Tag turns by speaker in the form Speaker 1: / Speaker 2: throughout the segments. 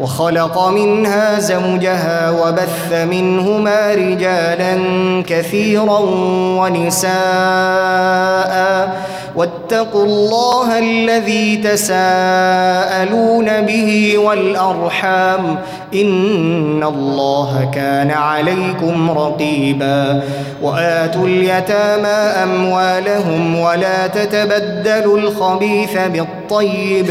Speaker 1: وخلق منها زوجها وبث منهما رجالا كثيرا ونساء واتقوا الله الذي تساءلون به والارحام ان الله كان عليكم رقيبا واتوا اليتامى اموالهم ولا تتبدلوا الخبيث بالطيب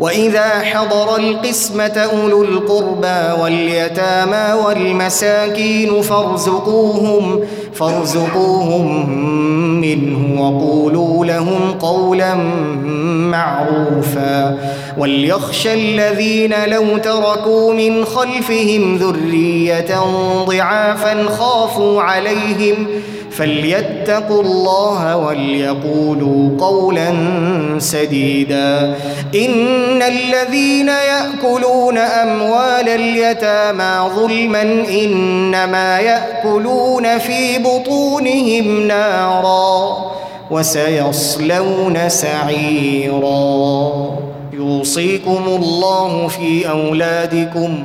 Speaker 1: واذا حضر القسمه اولو القربى واليتامى والمساكين فارزقوهم فارزقوهم منه وقولوا لهم قولا معروفا وليخشى الذين لو تركوا من خلفهم ذريه ضعافا خافوا عليهم فليتقوا الله وليقولوا قولا سديدا إن الذين يأكلون أموال اليتامى ظلما إنما يأكلون في بطونهم نارا وسيصلون سعيرا يوصيكم الله في أولادكم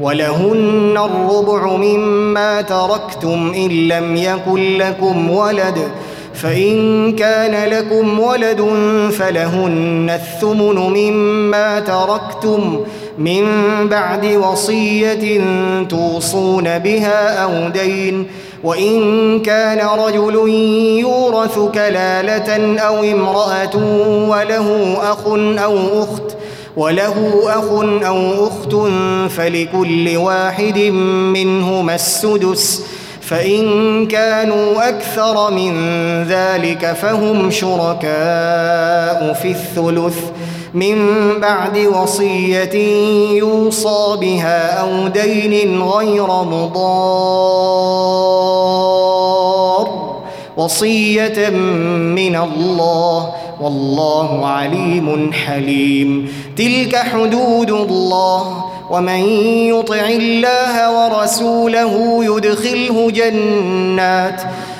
Speaker 1: ولهن الربع مما تركتم إن لم يكن لكم ولد فإن كان لكم ولد فلهن الثمن مما تركتم من بعد وصية توصون بها أو دين وإن كان رجل يورث كلالة أو امرأة وله أخ أو أخت ۖ وله أخ أو أخت فلكل واحد منهما السدس فإن كانوا أكثر من ذلك فهم شركاء في الثلث من بعد وصية يوصى بها أو دين غير مضار وصية من الله والله عليم حليم تلك حدود الله ومن يطع الله ورسوله يدخله جنات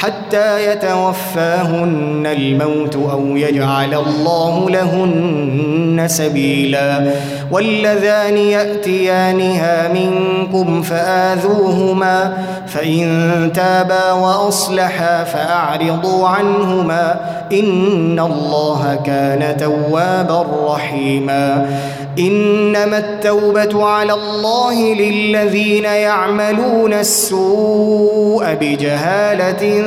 Speaker 1: حتى يتوفاهن الموت او يجعل الله لهن سبيلا واللذان ياتيانها منكم فاذوهما فان تابا واصلحا فاعرضوا عنهما ان الله كان توابا رحيما إنما التوبة على الله للذين يعملون السوء بجهالة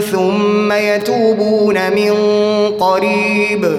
Speaker 1: ثم يتوبون من قريب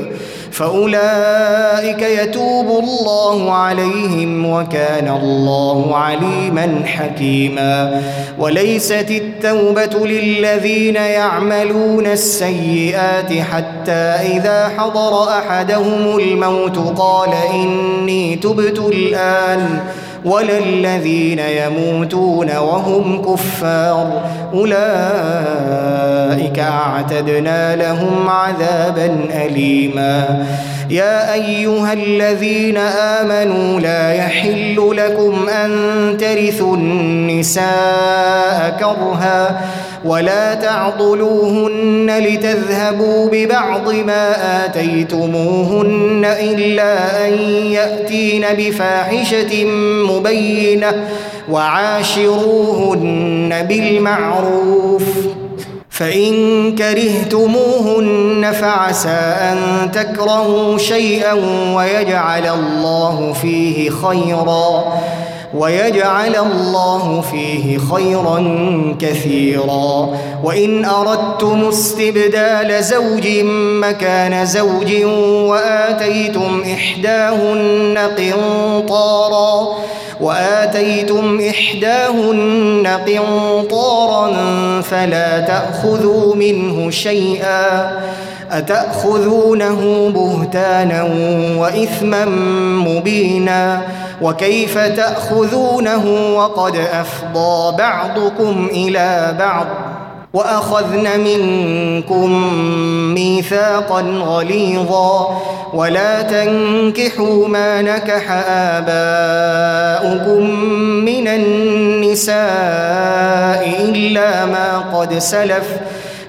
Speaker 1: فأولئك يتوب الله عليهم وكان الله عليما حكيما وليست التوبة للذين يعملون السيئات حتى إذا حضر أحدهم الموت قال إني تبت الآن ۖ ولا الذين يموتون وهم كفار أولئك أعتدنا لهم عذابا أليما يا أيها الذين آمنوا لا يحل لكم أن ترثوا النساء كرها ولا تعضلوهن لتذهبوا ببعض ما آتيتموهن إلا أن يأتين بفاحشة مبينة وعاشروهن بالمعروف فإن كرهتموهن فعسى أن تكرهوا شيئا ويجعل الله فيه خيراً ويجعل الله فيه خيرا كثيرا وإن أردتم استبدال زوج مكان زوج وآتيتم إحداهن قنطارا وآتيتم إحداهن قنطارا فلا تأخذوا منه شيئا أتأخذونه بهتانا وإثما مبينا وكيف تأخذونه وقد أفضى بعضكم إلى بعض واخذن منكم ميثاقا غليظا ولا تنكحوا ما نكح اباؤكم من النساء الا ما قد سلف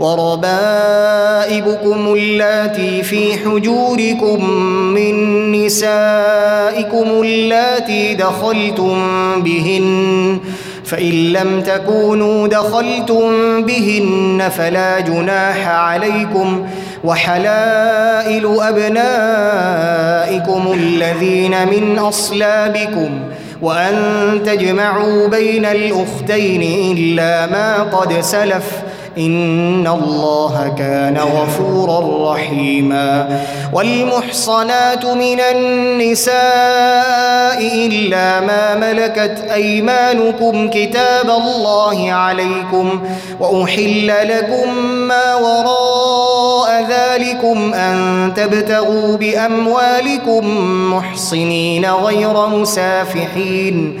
Speaker 1: وربائبكم اللاتي في حجوركم من نسائكم اللاتي دخلتم بهن فإن لم تكونوا دخلتم بهن فلا جناح عليكم وحلائل أبنائكم الذين من أصلابكم وأن تجمعوا بين الأختين إلا ما قد سلف إن الله كان غفورا رحيما والمحصنات من النساء إلا ما ملكت أيمانكم كتاب الله عليكم وأحل لكم ما وراء ذلكم أن تبتغوا بأموالكم محصنين غير مسافحين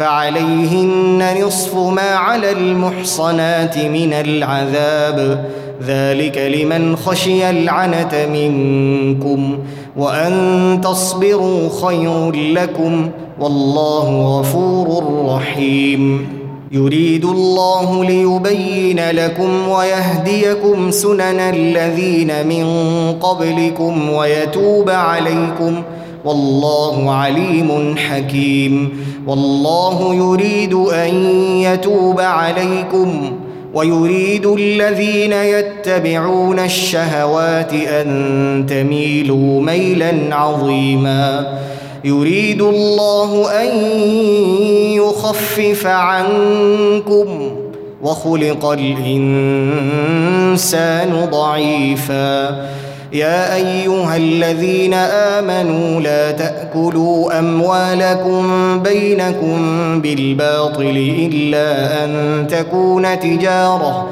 Speaker 1: فعليهن نصف ما على المحصنات من العذاب ذلك لمن خشي العنت منكم وان تصبروا خير لكم والله غفور رحيم يريد الله ليبين لكم ويهديكم سنن الذين من قبلكم ويتوب عليكم ۖ والله عليم حكيم والله يريد ان يتوب عليكم ويريد الذين يتبعون الشهوات ان تميلوا ميلا عظيما يريد الله ان يخفف عنكم وخلق الانسان ضعيفا يا ايها الذين امنوا لا تاكلوا اموالكم بينكم بالباطل الا ان تكون تجاره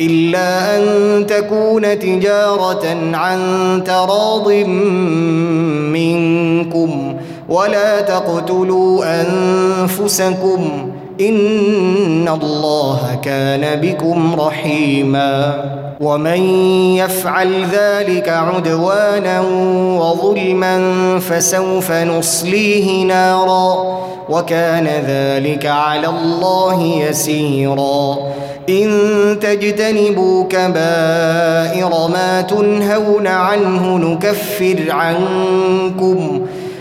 Speaker 1: إلا أن تكون تجارة عن تراض منكم ولا تقتلوا أنفسكم ان الله كان بكم رحيما ومن يفعل ذلك عدوانا وظلما فسوف نصليه نارا وكان ذلك على الله يسيرا ان تجتنبوا كبائر ما تنهون عنه نكفر عنكم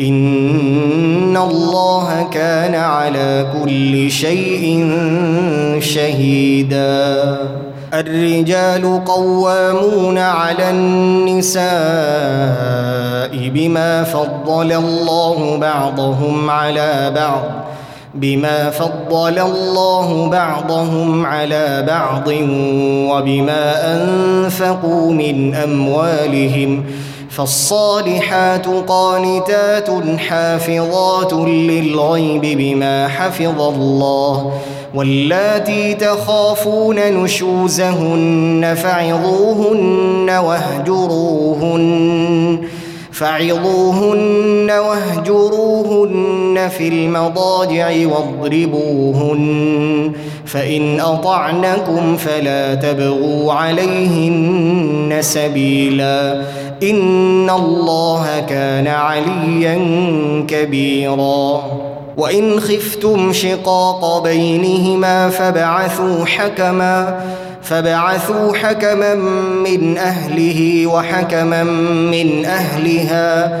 Speaker 1: ان الله كان على كل شيء شهيدا الرجال قوامون على النساء بما فضل الله بعضهم على بعض بما فضل الله بعضهم على بعض وبما انفقوا من اموالهم ۖ فالصالحات قانتات حافظات للغيب بما حفظ الله واللاتي تخافون نشوزهن فعظوهن واهجروهن فعظوهن واهجروهن في المضاجع واضربوهن فإن أطعنكم فلا تبغوا عليهن سبيلاً ان الله كان عليا كبيرا وان خفتم شقاق بينهما فبعثوا حكما فبعثوا حكما من اهله وحكما من اهلها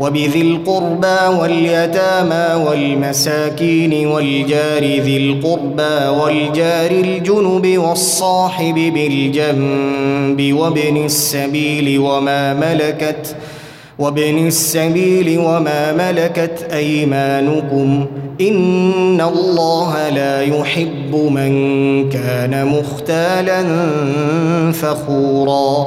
Speaker 1: وبذي القربى واليتامى والمساكين والجار ذي القربى والجار الجنب والصاحب بالجنب وابن السبيل وما ملكت وابن السبيل وما ملكت ايمانكم ان الله لا يحب من كان مختالا فخورا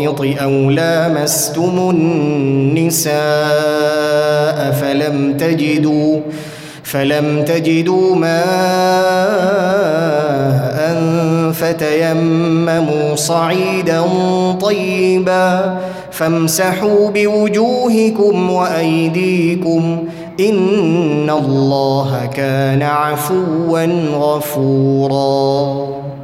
Speaker 1: الحائض أو لامستم النساء فلم تجدوا فلم تجدوا ماء فتيمموا صعيدا طيبا فامسحوا بوجوهكم وايديكم ان الله كان عفوا غفورا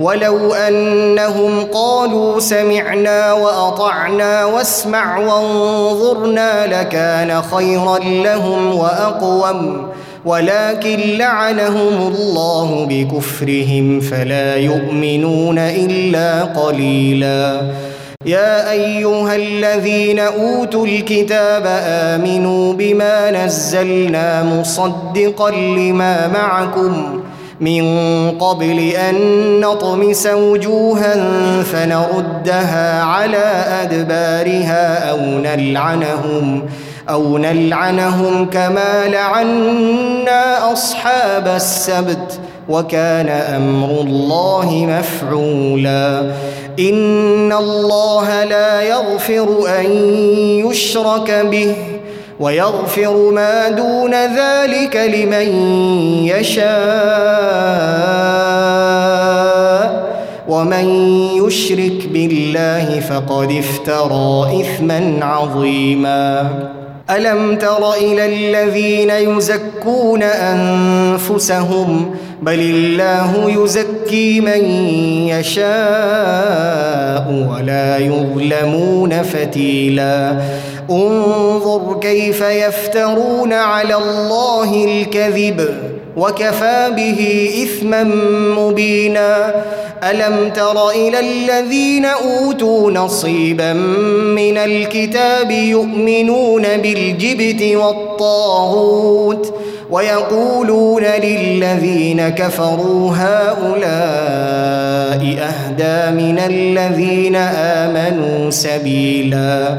Speaker 1: ولو أنهم قالوا سمعنا وأطعنا واسمع وانظرنا لكان خيرا لهم وأقوم ولكن لعنهم الله بكفرهم فلا يؤمنون إلا قليلا يا أيها الذين أوتوا الكتاب آمنوا بما نزلنا مصدقا لما معكم ۖ من قبل أن نطمس وجوها فنردها على أدبارها أو نلعنهم أو نلعنهم كما لعنا أصحاب السبت وكان أمر الله مفعولا إن الله لا يغفر أن يشرك به ويغفر ما دون ذلك لمن يشاء ومن يشرك بالله فقد افترى اثما عظيما الم تر الى الذين يزكون انفسهم بل الله يزكي من يشاء ولا يظلمون فتيلا انظر كيف يفترون على الله الكذب وكفى به اثما مبينا الم تر الى الذين اوتوا نصيبا من الكتاب يؤمنون بالجبت والطاغوت ويقولون للذين كفروا هؤلاء اهدى من الذين امنوا سبيلا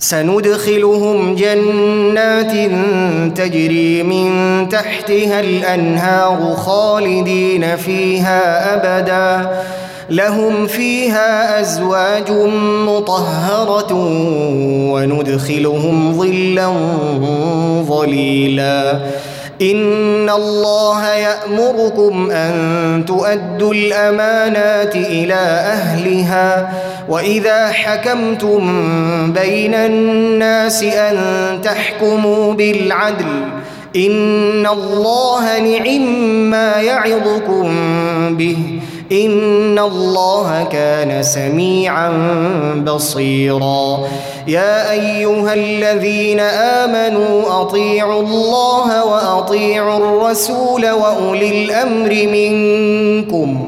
Speaker 1: سندخلهم جنات تجري من تحتها الانهار خالدين فيها ابدا لهم فيها ازواج مطهره وندخلهم ظلا ظليلا ان الله يامركم ان تؤدوا الامانات الى اهلها واذا حكمتم بين الناس ان تحكموا بالعدل ان الله نعم ما يعظكم به ان الله كان سميعا بصيرا يا ايها الذين امنوا اطيعوا الله واطيعوا الرسول واولي الامر منكم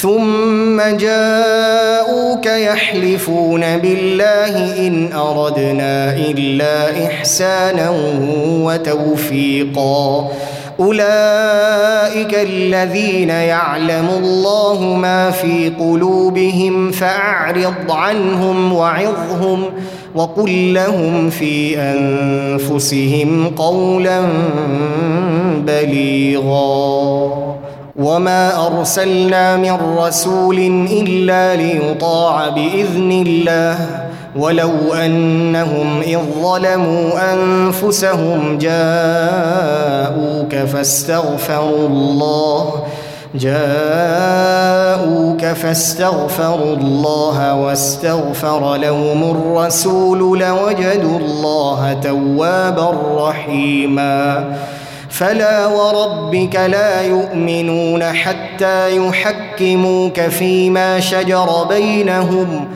Speaker 1: ثم جاءوك يحلفون بالله ان اردنا الا احسانا وتوفيقا اولئك الذين يعلم الله ما في قلوبهم فاعرض عنهم وعظهم وقل لهم في انفسهم قولا بليغا وما ارسلنا من رسول الا ليطاع باذن الله ولو انهم اذ ظلموا انفسهم جاءوك فاستغفروا الله جاءوك فاستغفروا الله واستغفر لهم الرسول لوجدوا الله توابا رحيما فلا وربك لا يؤمنون حتى يحكموك فيما شجر بينهم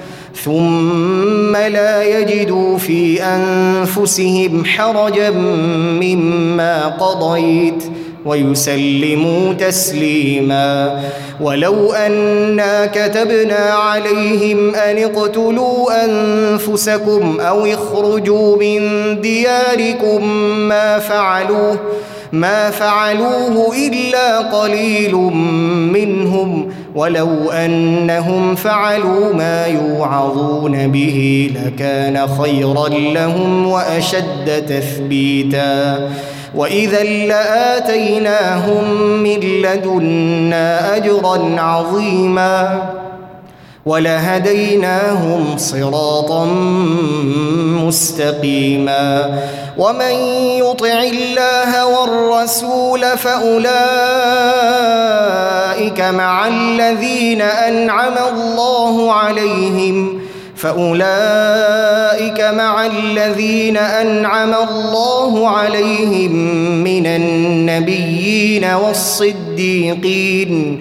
Speaker 1: ثم لا يجدوا في انفسهم حرجا مما قضيت ويسلموا تسليما ولو انا كتبنا عليهم ان اقتلوا انفسكم او اخرجوا من دياركم ما فعلوه ما فعلوه الا قليل منهم ولو انهم فعلوا ما يوعظون به لكان خيرا لهم واشد تثبيتا واذا لاتيناهم من لدنا اجرا عظيما ولهديناهم صراطا مستقيما ومن يطع الله والرسول فأولئك مع الذين أنعم الله عليهم فأولئك مع الذين أنعم الله عليهم من النبيين والصديقين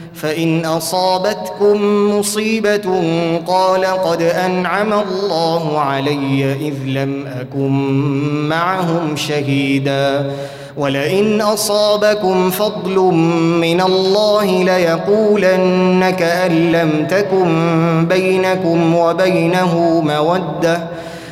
Speaker 1: فان اصابتكم مصيبه قال قد انعم الله علي اذ لم اكن معهم شهيدا ولئن اصابكم فضل من الله ليقولن كان لم تكن بينكم وبينه موده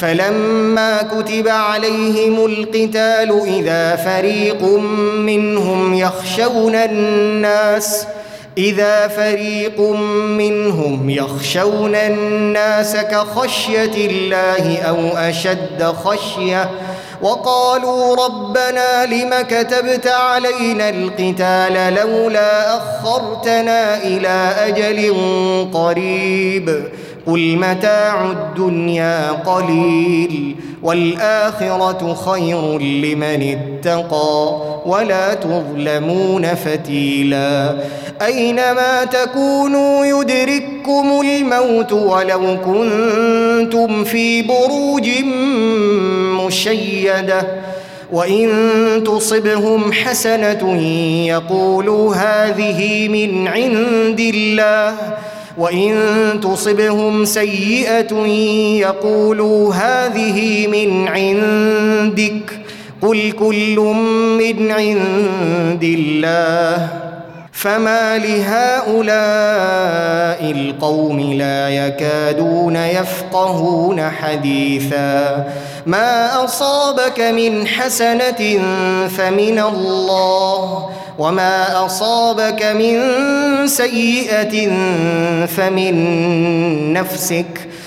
Speaker 1: فلما كتب عليهم القتال اذا فريق منهم يخشون الناس اذا فريق منهم يخشون الناس كخشيه الله او اشد خشيه وقالوا ربنا لم كتبت علينا القتال لولا اخرتنا الى اجل قريب قل متاع الدنيا قليل والاخره خير لمن اتقى ولا تظلمون فتيلا اينما تكونوا يدرككم الموت ولو كنتم في بروج مشيده وان تصبهم حسنه يقولوا هذه من عند الله وان تصبهم سيئه يقولوا هذه من عندك قل كل من عند الله فما لهؤلاء القوم لا يكادون يفقهون حديثا ما اصابك من حسنه فمن الله وما اصابك من سيئه فمن نفسك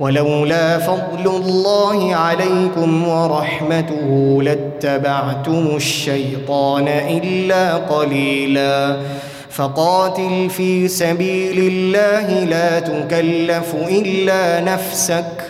Speaker 1: ولولا فضل الله عليكم ورحمته لاتبعتم الشيطان الا قليلا فقاتل في سبيل الله لا تكلف الا نفسك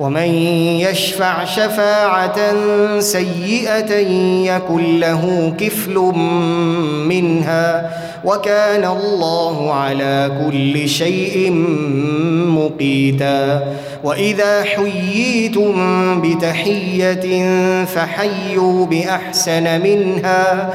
Speaker 1: ومن يشفع شفاعة سيئة يكن له كفل منها وكان الله على كل شيء مقيتا وإذا حييتم بتحية فحيوا بأحسن منها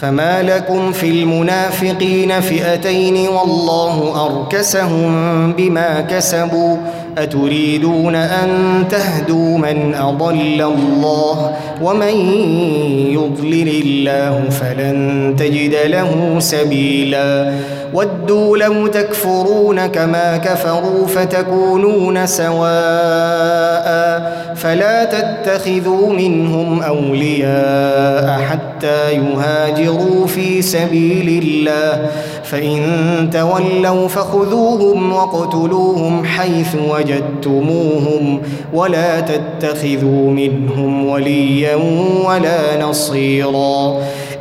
Speaker 1: فما لكم في المنافقين فئتين والله اركسهم بما كسبوا اتريدون ان تهدوا من اضل الله ومن يضلل الله فلن تجد له سبيلا ودوا لو تكفرون كما كفروا فتكونون سواء فلا تتخذوا منهم اولياء حتى يهاجروا في سبيل الله فان تولوا فخذوهم وقتلوهم حيث وجدتموهم ولا تتخذوا منهم وليا ولا نصيرا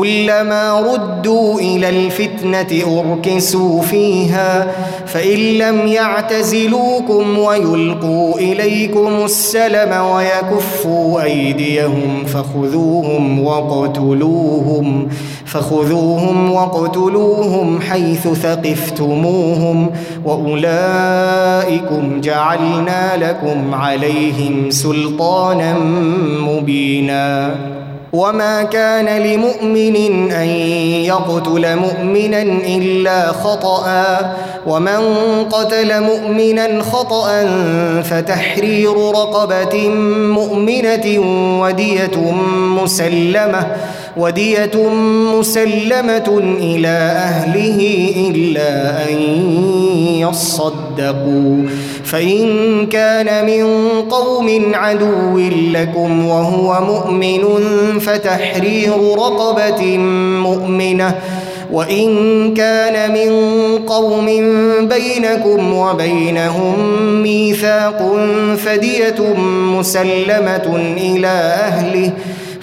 Speaker 1: كلما ردوا الى الفتنه اركسوا فيها فان لم يعتزلوكم ويلقوا اليكم السلم ويكفوا ايديهم فخذوهم وقتلوهم فخذوهم وقتلوهم حيث ثقفتموهم واولئكم جعلنا لكم عليهم سلطانا مبينا وما كان لمؤمن أن يقتل مؤمنا إلا خطأ ومن قتل مؤمنا خطأ فتحرير رقبة مؤمنة ودية مسلمة ودية مسلمة إلى أهله إلا أن يصدقوا فإن كان من قوم عدو لكم وهو مؤمن فتحرير رقبة مؤمنة وإن كان من قوم بينكم وبينهم ميثاق فدية مسلمة إلى أهله ۖ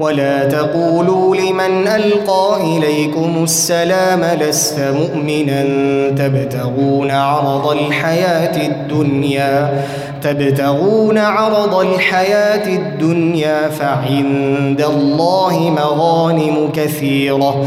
Speaker 1: ولا تقولوا لمن ألقى إليكم السلام لست مؤمنا تبتغون عرض الحياة الدنيا تبتغون عرض الحياة الدنيا فعند الله مغانم كثيرة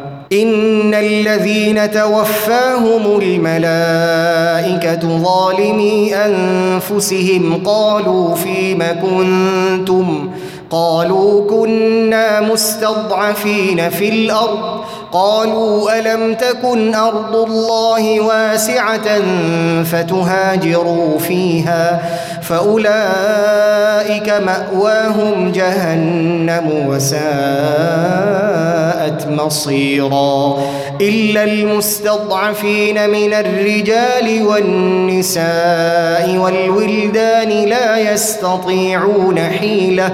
Speaker 1: ان الذين توفاهم الملائكه ظالمي انفسهم قالوا فيم كنتم قالوا كنا مستضعفين في الارض قالوا الم تكن ارض الله واسعه فتهاجروا فيها فاولئك ماواهم جهنم وساءت مصيرا الا المستضعفين من الرجال والنساء والولدان لا يستطيعون حيله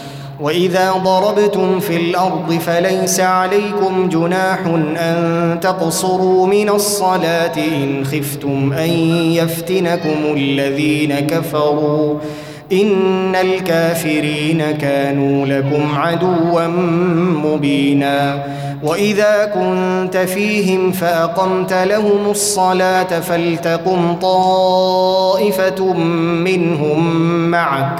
Speaker 1: واذا ضربتم في الارض فليس عليكم جناح ان تقصروا من الصلاه ان خفتم ان يفتنكم الذين كفروا ان الكافرين كانوا لكم عدوا مبينا واذا كنت فيهم فاقمت لهم الصلاه فلتقم طائفه منهم معك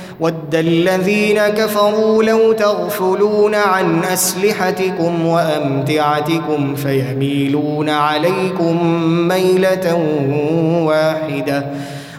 Speaker 1: ود الذين كفروا لو تغفلون عن اسلحتكم وامتعتكم فيميلون عليكم ميله واحده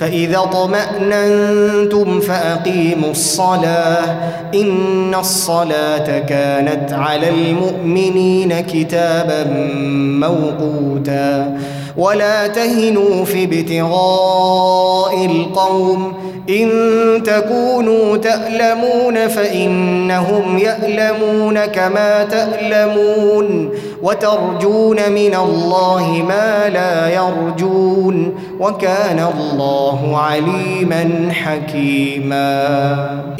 Speaker 1: فإذا اطمأننتم فأقيموا الصلاة إن الصلاة كانت على المؤمنين كتابا موقوتا ولا تهنوا في ابتغاء القوم إن تكونوا تألمون فإنهم يألمون كما تألمون وترجون من الله ما لا يرجون وكان الله عليما حكيما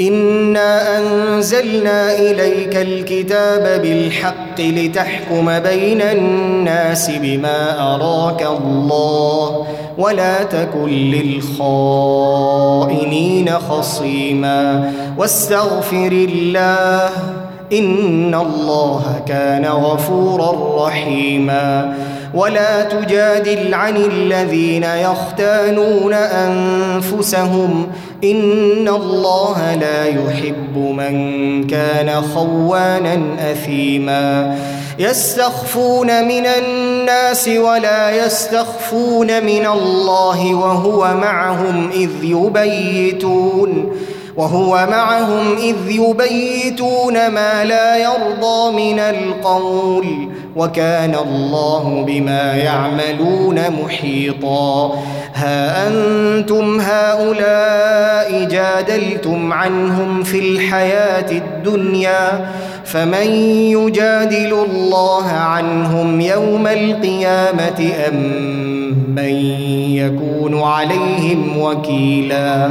Speaker 1: انا انزلنا اليك الكتاب بالحق لتحكم بين الناس بما اراك الله ولا تكن للخائنين خصيما واستغفر الله إن الله كان غفورا رحيما ولا تجادل عن الذين يختانون أنفسهم إن الله لا يحب من كان خوانا أثيما يستخفون من الناس ولا يستخفون من الله وهو معهم إذ يبيتون وهو معهم إذ يبيتون ما لا يرضى من القول وكان الله بما يعملون محيطا ها أنتم هؤلاء جادلتم عنهم في الحياة الدنيا فمن يجادل الله عنهم يوم القيامة أم من يكون عليهم وكيلاً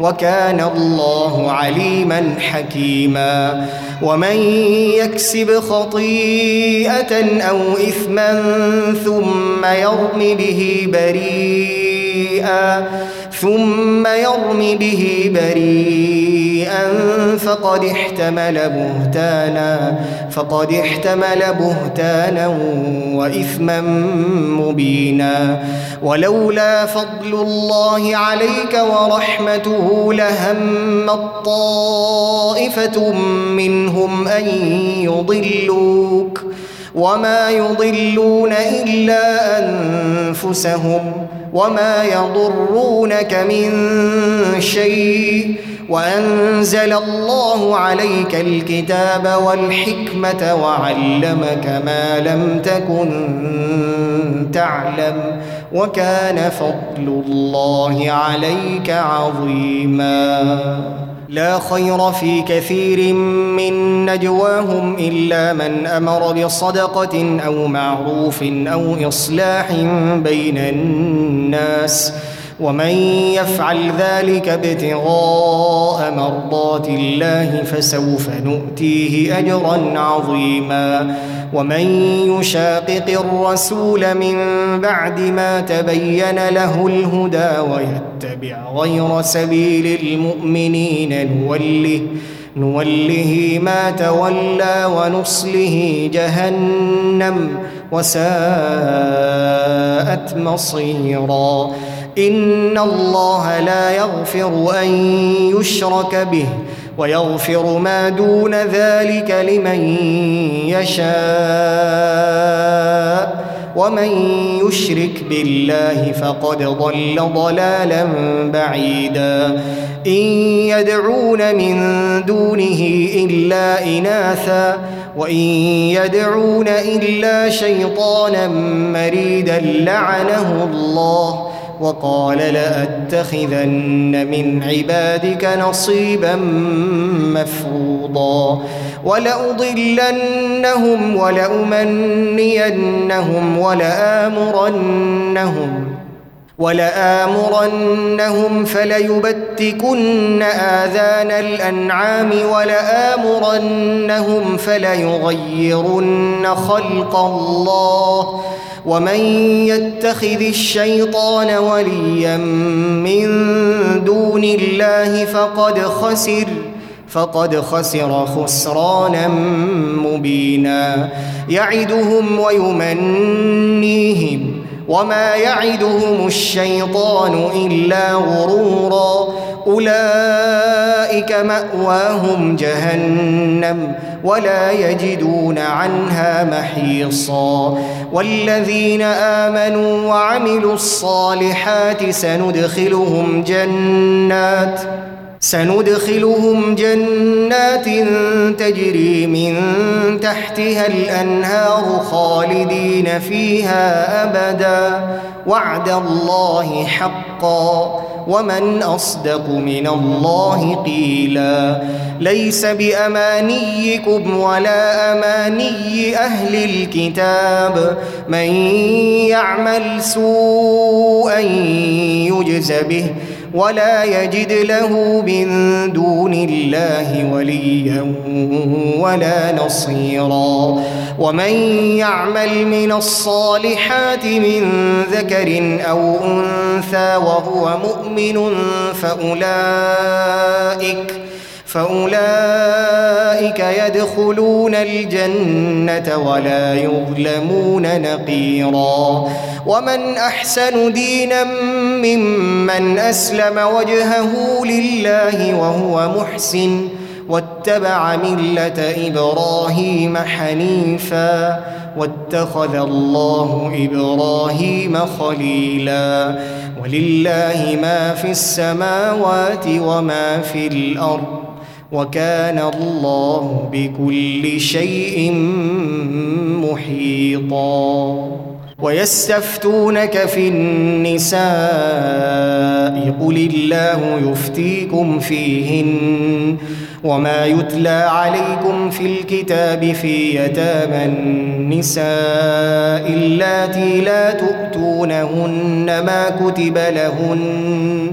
Speaker 1: وكان الله عليما حكيما ومن يكسب خطيئه او اثما ثم يرم به بريئا ثم يرم به بريئا شيئا فقد احتمل بهتانا فقد احتمل بهتانا وإثما مبينا ولولا فضل الله عليك ورحمته لهم طائفة منهم أن يضلوك وما يضلون إلا أنفسهم وما يضرونك من شيء وانزل الله عليك الكتاب والحكمه وعلمك ما لم تكن تعلم وكان فضل الله عليك عظيما لا خير في كثير من نجواهم الا من امر بصدقه او معروف او اصلاح بين الناس ومن يفعل ذلك ابتغاء مرضات الله فسوف نؤتيه اجرا عظيما ومن يشاقق الرسول من بعد ما تبين له الهدى ويتبع غير سبيل المؤمنين نوله نوله ما تولى ونصله جهنم وساءت مصيرا ان الله لا يغفر ان يشرك به ويغفر ما دون ذلك لمن يشاء ومن يشرك بالله فقد ضل ضلالا بعيدا ان يدعون من دونه الا اناثا وان يدعون الا شيطانا مريدا لعنه الله وقال لأتخذن من عبادك نصيبا مفروضا ولأضلنهم ولأمنينهم ولآمرنهم ولآمرنهم فليبتكن آذان الأنعام ولآمرنهم فليغيرن خلق الله ومن يتخذ الشيطان وليا من دون الله فقد خسر فقد خسر خسرانا مبينا يعدهم ويمنيهم وما يعدهم الشيطان الا غرورا اولئك ماواهم جهنم ولا يجدون عنها محيصا والذين امنوا وعملوا الصالحات سندخلهم جنات سندخلهم جنات تجري من تحتها الانهار خالدين فيها ابدا وعد الله حقا ومن اصدق من الله قيلا ليس بامانيكم ولا اماني اهل الكتاب من يعمل سوءا يجز به ولا يجد له من دون الله وليا ولا نصيرا ومن يعمل من الصالحات من ذكر او انثى وهو مؤمن فاولئك فاولئك يدخلون الجنه ولا يظلمون نقيرا ومن احسن دينا ممن اسلم وجهه لله وهو محسن واتبع مله ابراهيم حنيفا واتخذ الله ابراهيم خليلا ولله ما في السماوات وما في الارض وكان الله بكل شيء محيطا ويستفتونك في النساء قل الله يفتيكم فيهن وما يتلى عليكم في الكتاب في يتامى النساء اللاتي لا تؤتونهن ما كتب لهن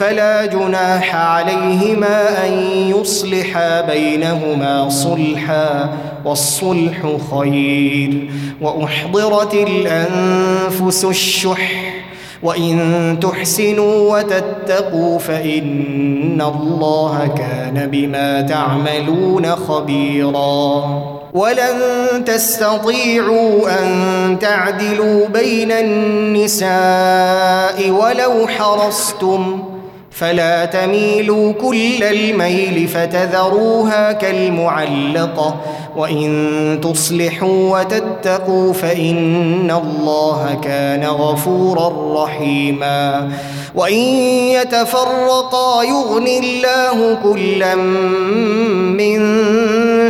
Speaker 1: فلا جناح عليهما ان يصلحا بينهما صلحا والصلح خير واحضرت الانفس الشح وان تحسنوا وتتقوا فان الله كان بما تعملون خبيرا ولن تستطيعوا ان تعدلوا بين النساء ولو حرصتم فلا تميلوا كل الميل فتذروها كالمعلقه وان تصلحوا وتتقوا فان الله كان غفورا رحيما وان يتفرقا يغن الله كلا من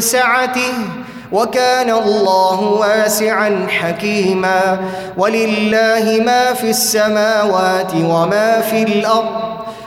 Speaker 1: سعته وكان الله واسعا حكيما ولله ما في السماوات وما في الارض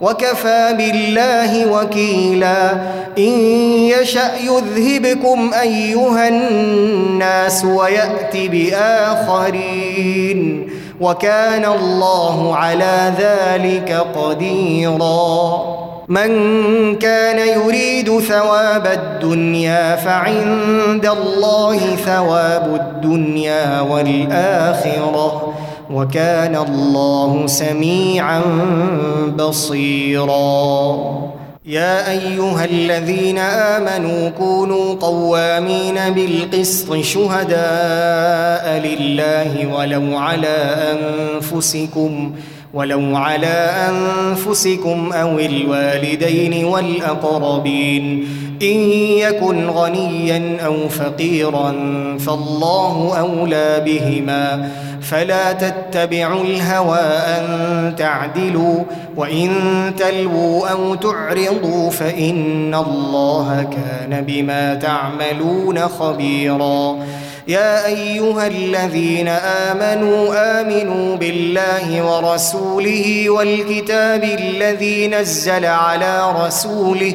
Speaker 1: وكفى بالله وكيلا ان يشا يذهبكم ايها الناس ويات باخرين وكان الله على ذلك قديرا من كان يريد ثواب الدنيا فعند الله ثواب الدنيا والاخره وكان الله سميعا بصيرا يا ايها الذين امنوا كونوا قوامين بالقسط شهداء لله ولو على انفسكم ولو على انفسكم او الوالدين والاقربين ان يكن غنيا او فقيرا فالله اولى بهما فلا تتبعوا الهوى أن تعدلوا وإن تلووا أو تعرضوا فإن الله كان بما تعملون خبيرا يا أيها الذين آمنوا آمنوا بالله ورسوله والكتاب الذي نزل على رسوله ۖ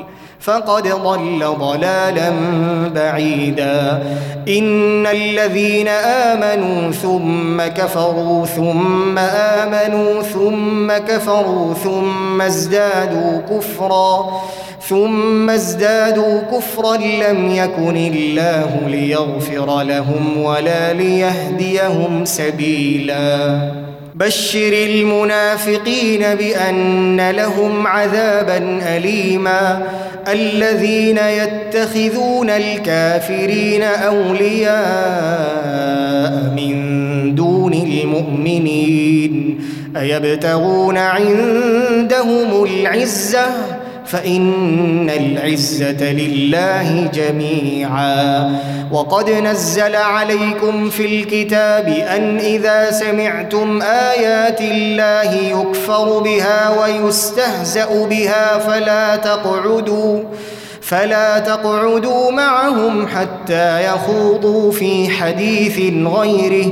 Speaker 1: فقد ضل ضلالا بعيدا ان الذين امنوا ثم كفروا ثم امنوا ثم كفروا ثم ازدادوا كفرا ثم ازدادوا كفرا لم يكن الله ليغفر لهم ولا ليهديهم سبيلا بشر المنافقين بان لهم عذابا اليما الذين يتخذون الكافرين اولياء من دون المؤمنين ايبتغون عندهم العزه فإن العزة لله جميعا وقد نزل عليكم في الكتاب أن إذا سمعتم آيات الله يكفر بها ويستهزأ بها فلا تقعدوا فلا تقعدوا معهم حتى يخوضوا في حديث غيره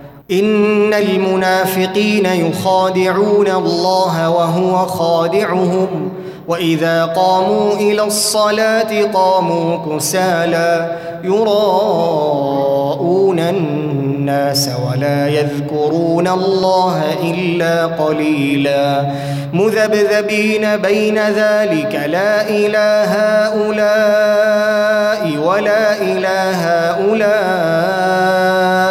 Speaker 1: ان المنافقين يخادعون الله وهو خادعهم واذا قاموا الى الصلاه قاموا كسالى يراءون الناس ولا يذكرون الله الا قليلا مذبذبين بين ذلك لا الى هؤلاء ولا الى هؤلاء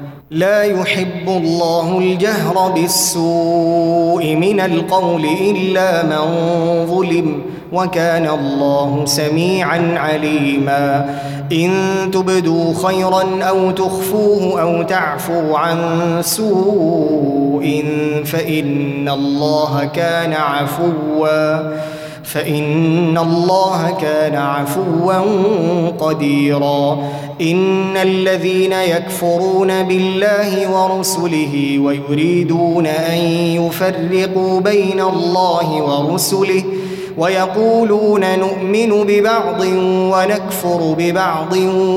Speaker 1: لا يحب الله الجهر بالسوء من القول الا من ظلم وكان الله سميعا عليما ان تبدوا خيرا او تخفوه او تعفوا عن سوء فان الله كان عفوا فإن الله كان عفوا قديرا إن الذين يكفرون بالله ورسله ويريدون أن يفرقوا بين الله ورسله ويقولون نؤمن ببعض ونكفر ببعض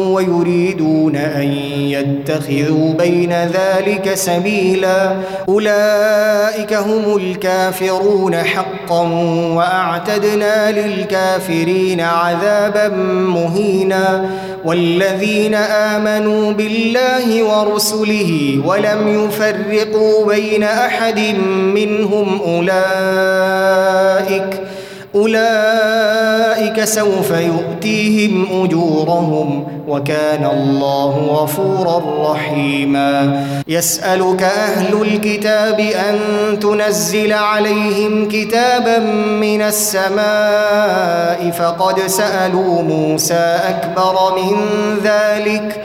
Speaker 1: ويريدون ان يتخذوا بين ذلك سبيلا اولئك هم الكافرون حقا واعتدنا للكافرين عذابا مهينا والذين امنوا بالله ورسله ولم يفرقوا بين احد منهم اولئك اولئك سوف يؤتيهم اجورهم وكان الله غفورا رحيما يسالك اهل الكتاب ان تنزل عليهم كتابا من السماء فقد سالوا موسى اكبر من ذلك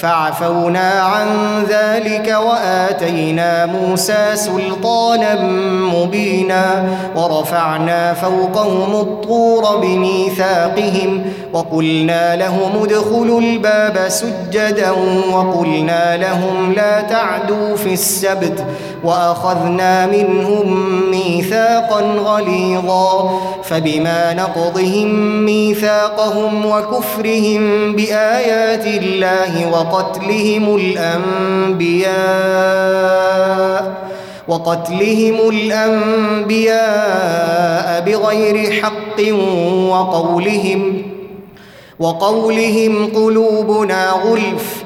Speaker 1: فعفونا عن ذلك واتينا موسى سلطانا مبينا ورفعنا فوقهم الطور بميثاقهم وقلنا لهم ادخلوا الباب سجدا وقلنا لهم لا تعدوا في السبت واخذنا منهم ميثاقا غليظا فبما نقضهم ميثاقهم وكفرهم بايات الله وقتلهم الأنبياء وقتلهم الأنبياء بغير حق وقولهم وقولهم قلوبنا غلف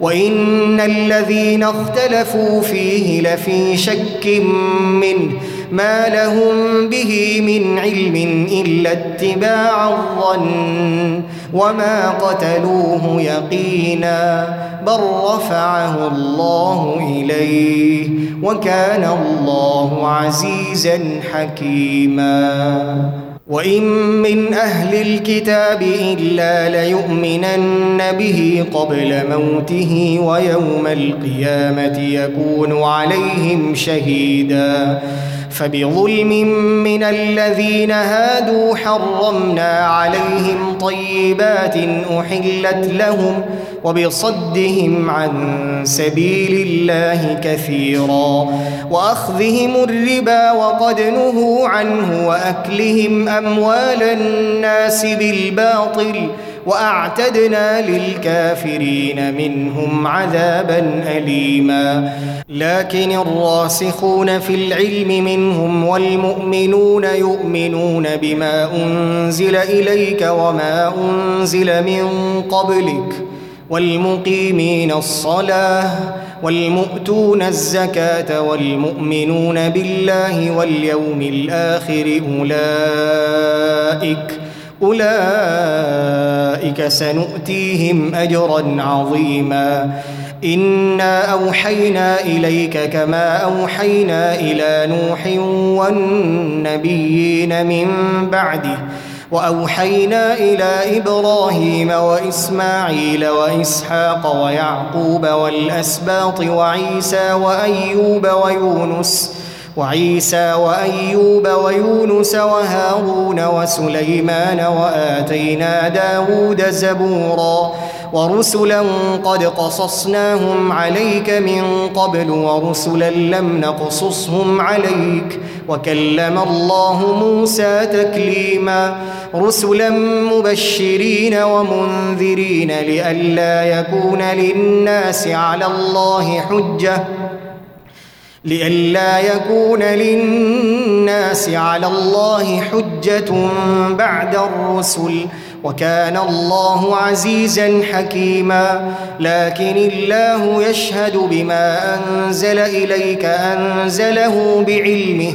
Speaker 1: وان الذين اختلفوا فيه لفي شك منه ما لهم به من علم الا اتباع الظن وما قتلوه يقينا بل رفعه الله اليه وكان الله عزيزا حكيما وان من اهل الكتاب الا ليؤمنن به قبل موته ويوم القيامه يكون عليهم شهيدا فبظلم من الذين هادوا حرمنا عليهم طيبات احلت لهم وبصدهم عن سبيل الله كثيرا واخذهم الربا وقد نهوا عنه واكلهم اموال الناس بالباطل واعتدنا للكافرين منهم عذابا اليما لكن الراسخون في العلم منهم والمؤمنون يؤمنون بما انزل اليك وما انزل من قبلك والمقيمين الصلاه والمؤتون الزكاه والمؤمنون بالله واليوم الاخر اولئك أولئك سنؤتيهم أجرا عظيما إنا أوحينا إليك كما أوحينا إلى نوح والنبيين من بعده وأوحينا إلى إبراهيم وإسماعيل وإسحاق ويعقوب والأسباط وعيسى وأيوب ويونس ۖ وعيسى وايوب ويونس وهارون وسليمان واتينا داود زبورا ورسلا قد قصصناهم عليك من قبل ورسلا لم نقصصهم عليك وكلم الله موسى تكليما رسلا مبشرين ومنذرين لئلا يكون للناس على الله حجه لئلا يكون للناس على الله حجة بعد الرسل وكان الله عزيزا حكيما لكن الله يشهد بما أنزل إليك أنزله بعلمه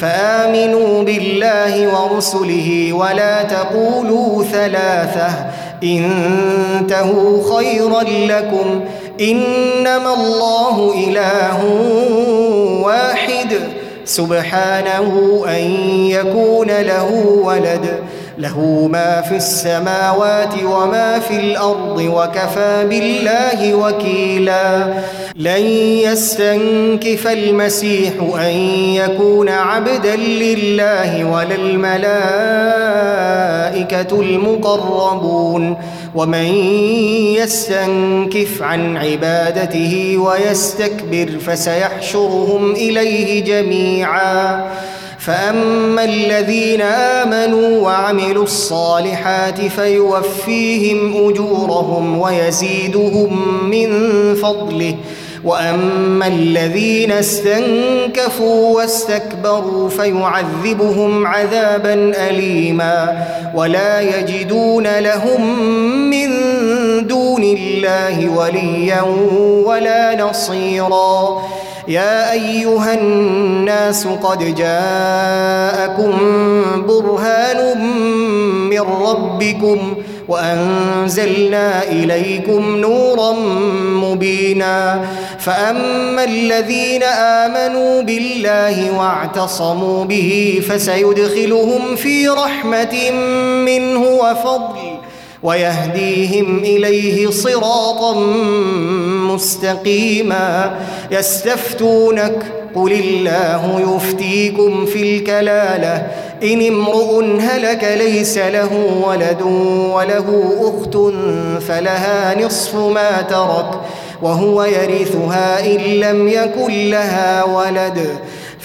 Speaker 1: فامنوا بالله ورسله ولا تقولوا ثلاثه انتهوا خيرا لكم انما الله اله واحد سبحانه ان يكون له ولد له ما في السماوات وما في الارض وكفى بالله وكيلا لن يستنكف المسيح ان يكون عبدا لله ولا الملائكه المقربون ومن يستنكف عن عبادته ويستكبر فسيحشرهم اليه جميعا فأما الذين آمنوا وعملوا الصالحات فيوفيهم أجورهم ويزيدهم من فضله واما الذين استنكفوا واستكبروا فيعذبهم عذابا اليما ولا يجدون لهم من دون الله وليا ولا نصيرا يا أيها الناس قد جاءكم برهان من ربكم وأنزلنا إليكم نورا مبينا فأما الذين آمنوا بالله واعتصموا به فسيدخلهم في رحمة منه وفضل ويهديهم اليه صراطا مستقيما يستفتونك قل الله يفتيكم في الكلاله ان امرؤ هلك ليس له ولد وله اخت فلها نصف ما ترك وهو يرثها ان لم يكن لها ولد